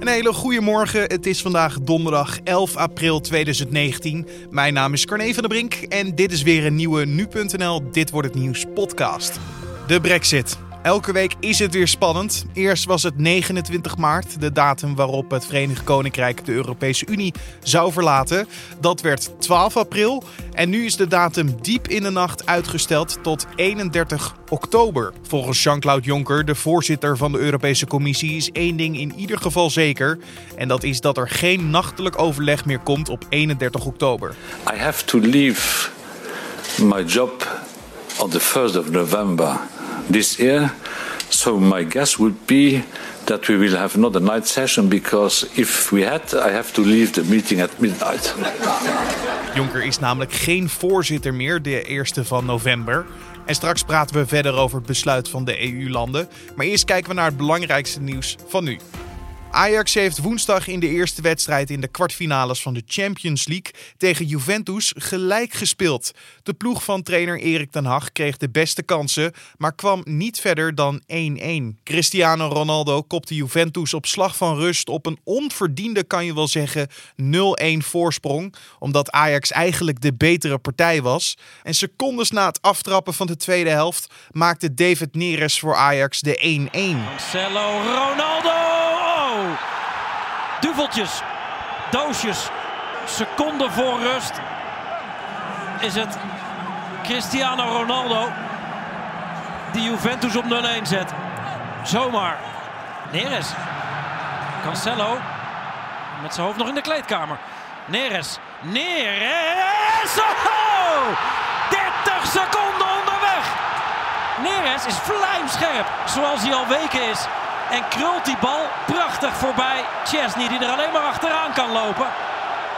Een hele goede morgen. Het is vandaag donderdag 11 april 2019. Mijn naam is Carne van der Brink en dit is weer een nieuwe nu.nl Dit wordt het nieuws podcast. De Brexit. Elke week is het weer spannend. Eerst was het 29 maart, de datum waarop het Verenigd Koninkrijk de Europese Unie zou verlaten. Dat werd 12 april. En nu is de datum diep in de nacht uitgesteld tot 31 oktober. Volgens Jean-Claude Juncker, de voorzitter van de Europese Commissie, is één ding in ieder geval zeker. En dat is dat er geen nachtelijk overleg meer komt op 31 oktober. I have to leave my job on the 1st of November this year. So my guess would be that we will have not night session because if we had, I have to leave the meeting at midnight. Jonker is namelijk geen voorzitter meer, de eerste van november. En straks praten we verder over het besluit van de EU-landen. Maar eerst kijken we naar het belangrijkste nieuws van nu. Ajax heeft woensdag in de eerste wedstrijd in de kwartfinales van de Champions League tegen Juventus gelijk gespeeld. De ploeg van trainer Erik ten Hag kreeg de beste kansen, maar kwam niet verder dan 1-1. Cristiano Ronaldo kopte Juventus op slag van rust op een onverdiende, kan je wel zeggen, 0-1 voorsprong, omdat Ajax eigenlijk de betere partij was. En secondes na het aftrappen van de tweede helft maakte David Neres voor Ajax de 1-1. Marcelo Ronaldo! Duveltjes, doosjes, seconden voor rust is het Cristiano Ronaldo die Juventus op 0-1 zet. Zomaar. Neres. Cancelo. Met zijn hoofd nog in de kleedkamer. Neres. Neres. Oh! 30 seconden onderweg. Neres is vlijmscherp, zoals hij al weken is. En krult die bal prachtig voorbij Chesney, die er alleen maar achteraan kan lopen.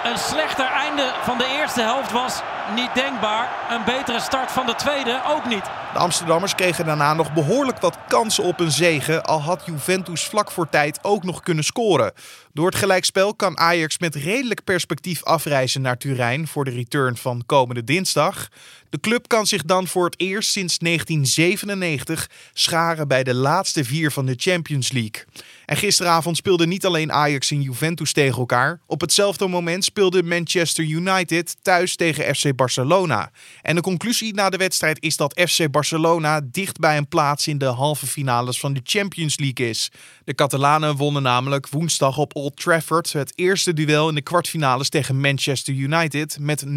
Een slechter einde van de eerste helft was niet denkbaar. Een betere start van de tweede ook niet. De Amsterdammers kregen daarna nog behoorlijk wat kansen op een zege, al had Juventus vlak voor tijd ook nog kunnen scoren. Door het gelijkspel kan Ajax met redelijk perspectief afreizen naar Turijn voor de return van komende dinsdag. De club kan zich dan voor het eerst sinds 1997 scharen bij de laatste vier van de Champions League. En gisteravond speelden niet alleen Ajax en Juventus tegen elkaar. Op hetzelfde moment speelde Manchester United thuis tegen FC Barcelona. En de conclusie na de wedstrijd is dat FC Barcelona dicht bij een plaats in de halve finales van de Champions League is. De Catalanen wonnen namelijk woensdag op Old Trafford het eerste duel in de kwartfinales tegen Manchester United met 0-1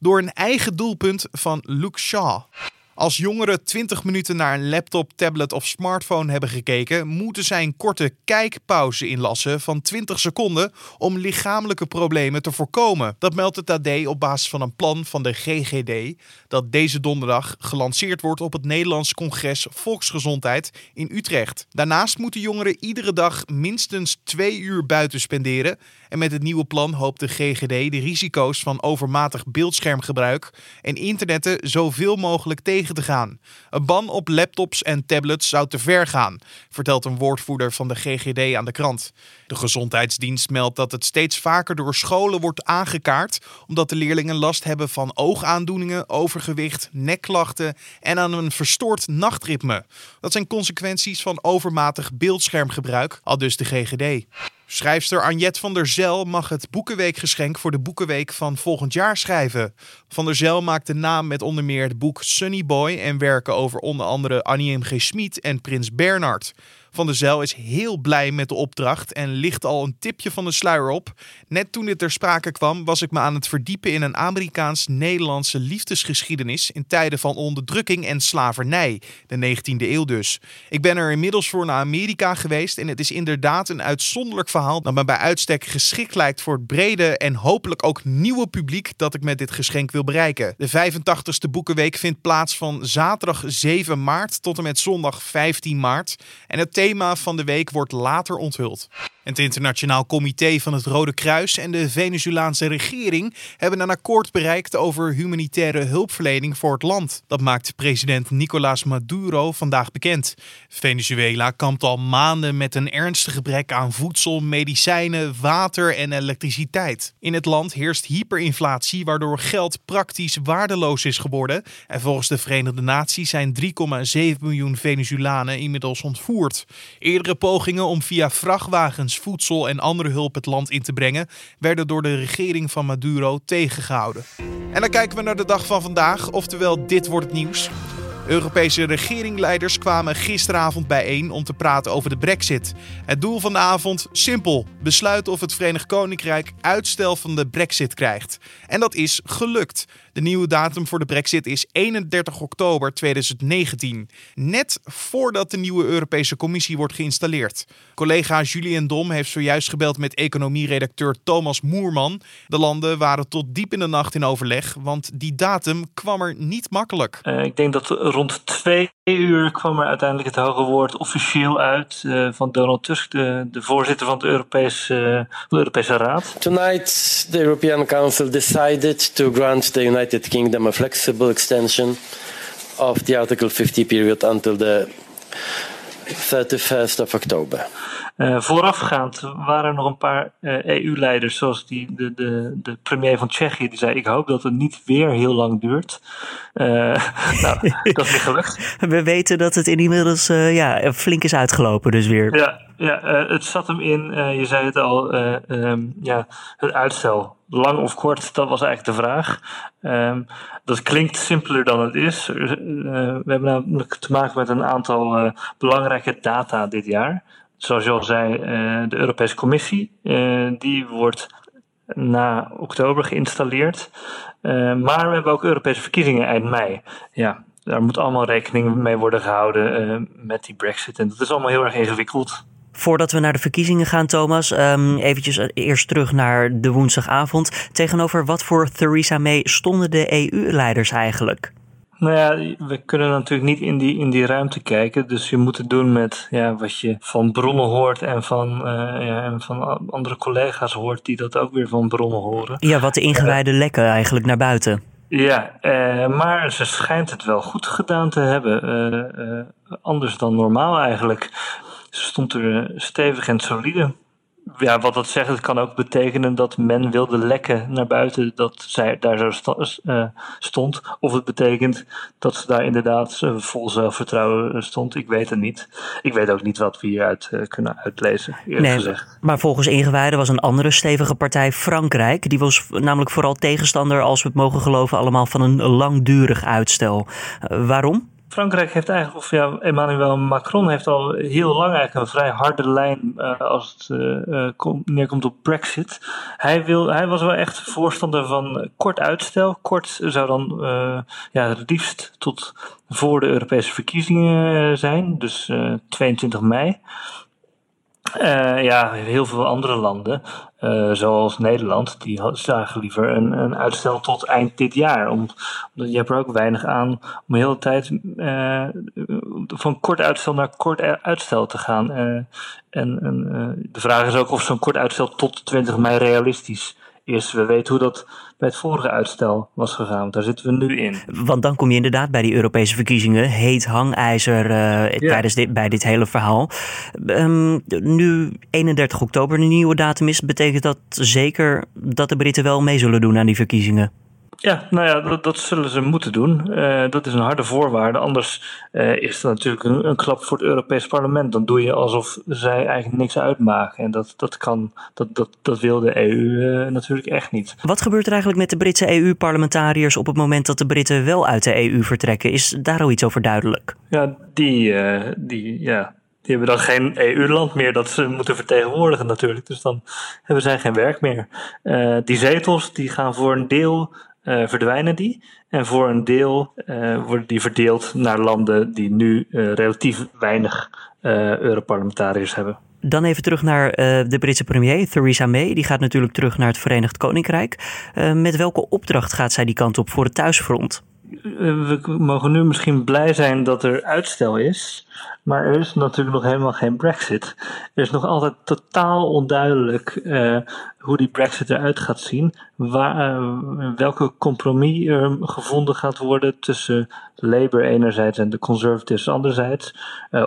door een eigen doelpunt van Luke Shaw. Als jongeren 20 minuten naar een laptop, tablet of smartphone hebben gekeken, moeten zij een korte kijkpauze inlassen van 20 seconden om lichamelijke problemen te voorkomen. Dat meldt het AD op basis van een plan van de GGD dat deze donderdag gelanceerd wordt op het Nederlands Congres Volksgezondheid in Utrecht. Daarnaast moeten jongeren iedere dag minstens twee uur buiten spenderen. En met het nieuwe plan hoopt de GGD de risico's van overmatig beeldschermgebruik en internetten zoveel mogelijk tegen te gaan. Een ban op laptops en tablets zou te ver gaan, vertelt een woordvoerder van de GGD aan de krant. De gezondheidsdienst meldt dat het steeds vaker door scholen wordt aangekaart, omdat de leerlingen last hebben van oogaandoeningen, overgewicht, nekklachten en aan een verstoord nachtritme. Dat zijn consequenties van overmatig beeldschermgebruik, al dus de GGD. Schrijfster Anjet van der Zel mag het Boekenweekgeschenk voor de Boekenweek van volgend jaar schrijven. Van der Zel maakt de naam met onder meer het boek Sunny Boy en werken over onder andere Annie M. G. Schmid en Prins Bernard. Van der Zijl is heel blij met de opdracht en ligt al een tipje van de sluier op. Net toen dit ter sprake kwam, was ik me aan het verdiepen in een Amerikaans-Nederlandse liefdesgeschiedenis in tijden van onderdrukking en slavernij, de 19e eeuw dus. Ik ben er inmiddels voor naar Amerika geweest en het is inderdaad een uitzonderlijk verhaal dat me bij uitstek geschikt lijkt voor het brede en hopelijk ook nieuwe publiek dat ik met dit geschenk wil bereiken. De 85ste Boekenweek vindt plaats van zaterdag 7 maart tot en met zondag 15 maart en het thema van de week wordt later onthuld. Het Internationaal Comité van het Rode Kruis en de Venezolaanse regering hebben een akkoord bereikt over humanitaire hulpverlening voor het land. Dat maakt president Nicolás Maduro vandaag bekend. Venezuela kampt al maanden met een ernstig gebrek aan voedsel, medicijnen, water en elektriciteit. In het land heerst hyperinflatie, waardoor geld praktisch waardeloos is geworden. En volgens de Verenigde Naties zijn 3,7 miljoen Venezolanen inmiddels ontvoerd. Eerdere pogingen om via vrachtwagens voedsel en andere hulp het land in te brengen, werden door de regering van Maduro tegengehouden. En dan kijken we naar de dag van vandaag, oftewel dit wordt het nieuws. Europese regeringleiders kwamen gisteravond bijeen om te praten over de Brexit. Het doel van de avond simpel: besluiten of het Verenigd Koninkrijk uitstel van de Brexit krijgt. En dat is gelukt. De nieuwe datum voor de Brexit is 31 oktober 2019, net voordat de nieuwe Europese Commissie wordt geïnstalleerd. Collega Julien Dom heeft zojuist gebeld met economieredacteur Thomas Moerman. De landen waren tot diep in de nacht in overleg, want die datum kwam er niet makkelijk. Uh, ik denk dat rond twee uur kwam er uiteindelijk het hoge woord officieel uit uh, van Donald Tusk, de, de voorzitter van de, Europese, uh, de Europese Raad. Tonight the European Council decided to grant the United Kingdom a flexible extension of the Article 50 period until the 31st of October. Uh, voorafgaand waren er nog een paar uh, EU-leiders, zoals die, de, de, de premier van Tsjechië, die zei: Ik hoop dat het niet weer heel lang duurt. Uh, nou, dat is niet gelukt. We weten dat het inmiddels ja, flink is uitgelopen, dus weer. Ja, ja het zat hem in, je zei het al, um, ja, het uitstel. Lang of kort, dat was eigenlijk de vraag. Um, dat klinkt simpeler dan het is. we hebben namelijk te maken met een aantal belangrijke data dit jaar zoals je al zei, uh, de Europese Commissie. Uh, die wordt na oktober geïnstalleerd. Uh, maar we hebben ook Europese verkiezingen eind mei. Ja, daar moet allemaal rekening mee worden gehouden met die Brexit. En dat is allemaal heel erg ingewikkeld. Voordat we naar de verkiezingen gaan, Thomas, um, eventjes eerst terug naar de woensdagavond. Tegenover wat voor Theresa May stonden de EU-leiders eigenlijk? Nou ja, we kunnen natuurlijk niet in die, in die ruimte kijken. Dus je moet het doen met ja, wat je van bronnen hoort en van, uh, ja, en van andere collega's hoort die dat ook weer van bronnen horen. Ja, wat de ingewijde uh, lekken eigenlijk naar buiten. Ja, uh, maar ze schijnt het wel goed gedaan te hebben. anders dan normaal eigenlijk. Ze stond er stevig en solide ja, wat dat zegt, het kan ook betekenen dat men wilde lekken naar buiten dat zij daar zo uh, stond. Of het betekent dat ze daar inderdaad uh, vol zelfvertrouwen stond. Ik weet het niet. Ik weet ook niet wat we hieruit uh, kunnen uitlezen, nee, gezegd. Maar volgens ingewijden was een andere stevige partij Frankrijk. Die was namelijk vooral tegenstander, als we het mogen geloven, allemaal van een langdurig uitstel. waarom? Frankrijk heeft eigenlijk, of ja, Emmanuel Macron heeft al heel lang eigenlijk een vrij harde lijn uh, als het uh, kom, neerkomt op Brexit. Hij, wil, hij was wel echt voorstander van kort uitstel. Kort zou dan ja, het liefst tot voor de Europese verkiezingen zijn, dus 22 mei. Uh, ja, heel veel andere landen, uh, zoals Nederland, die zagen liever een, een, uitstel tot eind dit jaar. Om, omdat je hebt er ook weinig aan om de hele tijd uh, van kort uitstel naar kort uitstel te gaan. en en de vraag is ook of zo'n kort uitstel tot 20 mei realistisch is. We weten hoe dat bij het vorige uitstel was gegaan. Daar zitten we nu in. Want dan kom je inderdaad bij die Europese verkiezingen. Heet hangijzer uh, tijdens dit, bij dit hele verhaal. Um, nu 31 oktober een nieuwe datum is, betekent dat zeker dat de Britten wel mee zullen doen aan die verkiezingen? Ja, nou ja, dat, dat zullen ze moeten doen. Uh, dat is een harde voorwaarde. Anders uh, is het natuurlijk een, een, klap voor het Europees Parlement. Dan doe je alsof zij eigenlijk niks uitmaken. En dat, dat, kan, dat, dat, dat wil de EU uh, eh, natuurlijk echt niet. Wat gebeurt er eigenlijk met de Britse EU-parlementariërs op het moment dat de Britten wel uit de EU vertrekken? Is daar al iets over duidelijk? Ja, die, die, ja, die hebben dan geen EU-land meer dat ze moeten vertegenwoordigen natuurlijk. Dus dan hebben zij geen werk meer. Uh, die zetels die gaan voor een deel uh, verdwijnen die. En voor een deel uh, worden die verdeeld naar landen die nu uh, relatief weinig Europarlementariërs hebben. Dan even terug naar de Britse premier, Theresa May. Die gaat natuurlijk terug naar het Verenigd Koninkrijk. met welke opdracht gaat zij die kant op voor het thuisfront? We mogen nu misschien blij zijn dat er uitstel is. Maar er is natuurlijk nog helemaal geen Brexit. Er is nog altijd totaal onduidelijk uh, hoe die Brexit eruit gaat zien. Waar, uh, welke compromis er gevonden gaat worden tussen Labour enerzijds en de Conservatives anderzijds.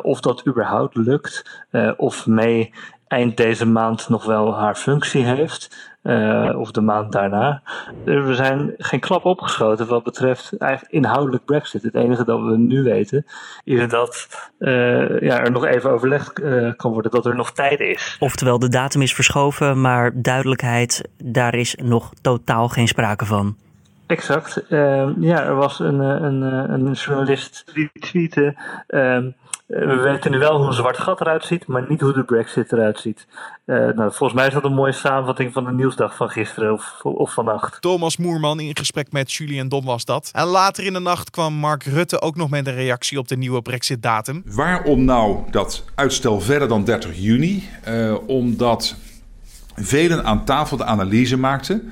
Of dat überhaupt lukt. of May eind deze maand nog wel haar functie heeft. Uh, of de maand daarna. Er we zijn geen klap opgeschoten wat betreft eigenlijk inhoudelijk Brexit. Het enige dat we nu weten is dat uh, ja, er nog even overlegd uh, kan worden dat er nog tijd is. Oftewel, de datum is verschoven, maar duidelijkheid, daar is nog totaal geen sprake van. Exact. ja, er was een, een, een journalist die tweette. Eh, we weten nu wel hoe een zwart gat eruit ziet, maar niet hoe de Brexit eruit ziet. Uh, nou, volgens mij is dat een mooie samenvatting van de nieuwsdag van gisteren of, of vannacht. Thomas Moerman in gesprek met Julian Dom was dat. En later in de nacht kwam Mark Rutte ook nog met een reactie op de nieuwe Brexit-datum. Waarom nou dat uitstel verder dan 30 juni? Uh, omdat velen aan tafel de analyse maakten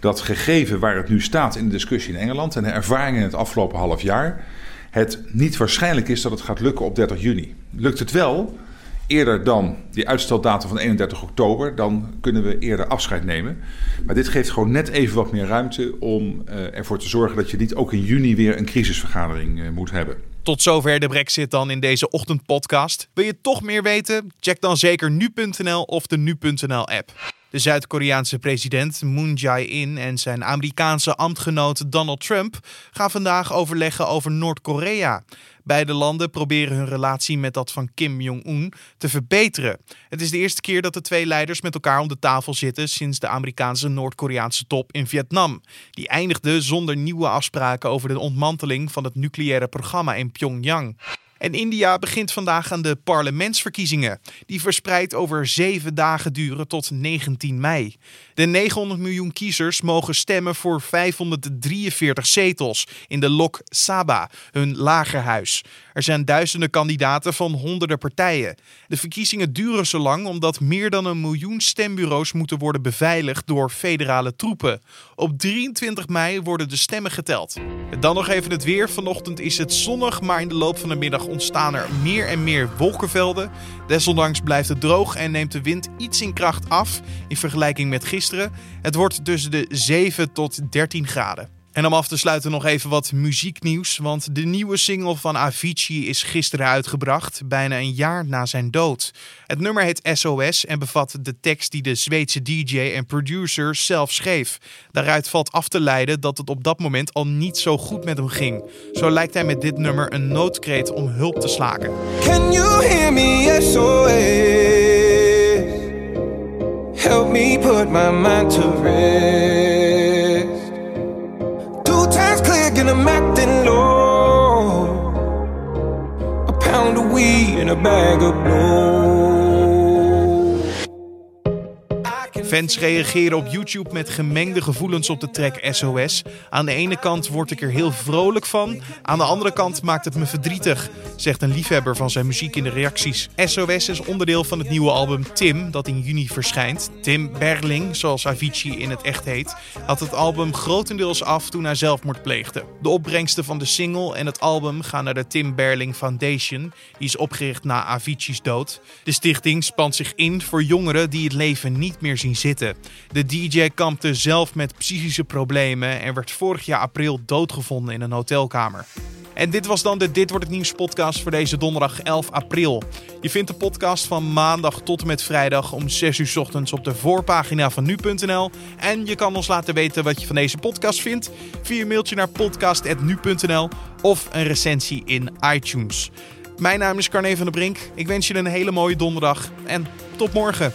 dat gegeven waar het nu staat in de discussie in Engeland en de ervaringen in het afgelopen half jaar het niet waarschijnlijk is dat het gaat lukken op 30 juni. Lukt het wel, eerder dan die uitsteldatum van 31 oktober, dan kunnen we eerder afscheid nemen. Maar dit geeft gewoon net even wat meer ruimte om uh, ervoor te zorgen dat je niet ook in juni weer een crisisvergadering uh, moet hebben. Tot zover de Brexit dan in deze ochtendpodcast. Wil je toch meer weten? Check dan zeker nu.nl of de nu.nl app. De Zuid-Koreaanse president Moon Jae-in en zijn Amerikaanse ambtgenoot Donald Trump gaan vandaag overleggen over Noord-Korea. Beide landen proberen hun relatie met dat van Kim Jong-un te verbeteren. Het is de eerste keer dat de twee leiders met elkaar om de tafel zitten sinds de Amerikaanse Noord-Koreaanse top in Vietnam. Die eindigde zonder nieuwe afspraken over de ontmanteling van het nucleaire programma in Pyongyang. En India begint vandaag aan de parlementsverkiezingen, die verspreid over zeven dagen duren tot 19 mei. De 900 miljoen kiezers mogen stemmen voor 543 zetels in de Lok Sabha, hun lagerhuis. Er zijn duizenden kandidaten van honderden partijen. De verkiezingen duren zo lang omdat meer dan een miljoen stembureaus moeten worden beveiligd door federale troepen. Op 23 mei worden de stemmen geteld. Dan nog even het weer. Vanochtend is het zonnig, maar in de loop van de middag ontstaan er meer en meer wolkenvelden. Desondanks blijft het droog en neemt de wind iets in kracht af in vergelijking met gisteren. Het wordt tussen de 7 tot 13 graden. En om af te sluiten nog even wat muzieknieuws. Want de nieuwe single van Avicii is gisteren uitgebracht, bijna een jaar na zijn dood. Het nummer heet SOS en bevat de tekst die de Zweedse DJ en producer zelf schreef. Daaruit valt af te leiden dat het op dat moment al niet zo goed met hem ging. Zo lijkt hij met dit nummer een noodkreet om hulp te slaken. Can you hear me SOS? Help me put my mind to rest. And I'm acting low. A pound of weed and a bag of blow. Fans reageren op YouTube met gemengde gevoelens op de track SOS. Aan de ene kant word ik er heel vrolijk van, aan de andere kant maakt het me verdrietig, zegt een liefhebber van zijn muziek in de reacties. SOS is onderdeel van het nieuwe album Tim, dat in juni verschijnt. Tim Berling, zoals Avicii in het echt heet, had het album grotendeels af toen hij zelfmoord pleegde. De opbrengsten van de single en het album gaan naar de Tim Berling Foundation, die is opgericht na Avicii's dood. De stichting spant zich in voor jongeren die het leven niet meer zien De DJ kampte zelf met psychische problemen en werd vorig jaar april doodgevonden in een hotelkamer. En dit was dan de Dit wordt het nieuws podcast voor deze donderdag 11 april. Je vindt de podcast van maandag tot en met vrijdag om 6 uur ochtends op de voorpagina van nu.nl. En je kan ons laten weten wat je van deze podcast vindt via een mailtje naar podcast.nu.nl of een recensie in iTunes. Mijn naam is Carne van der Brink. Ik wens je een hele mooie donderdag en tot morgen.